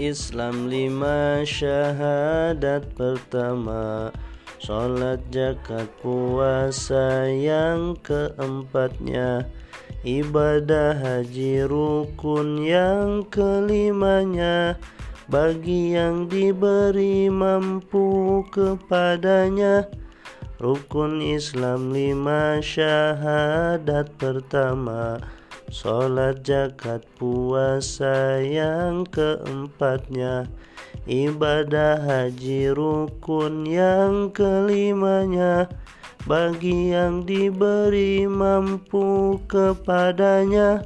Islam lima syahadat pertama. Sholat zakat puasa yang keempatnya. Ibadah haji rukun yang kelimanya. Bagi yang diberi mampu kepadanya. Rukun Islam lima syahadat pertama Sholat zakat puasa yang keempatnya. Ibadah haji rukun yang kelimanya. Bagi yang diberi mampu kepadanya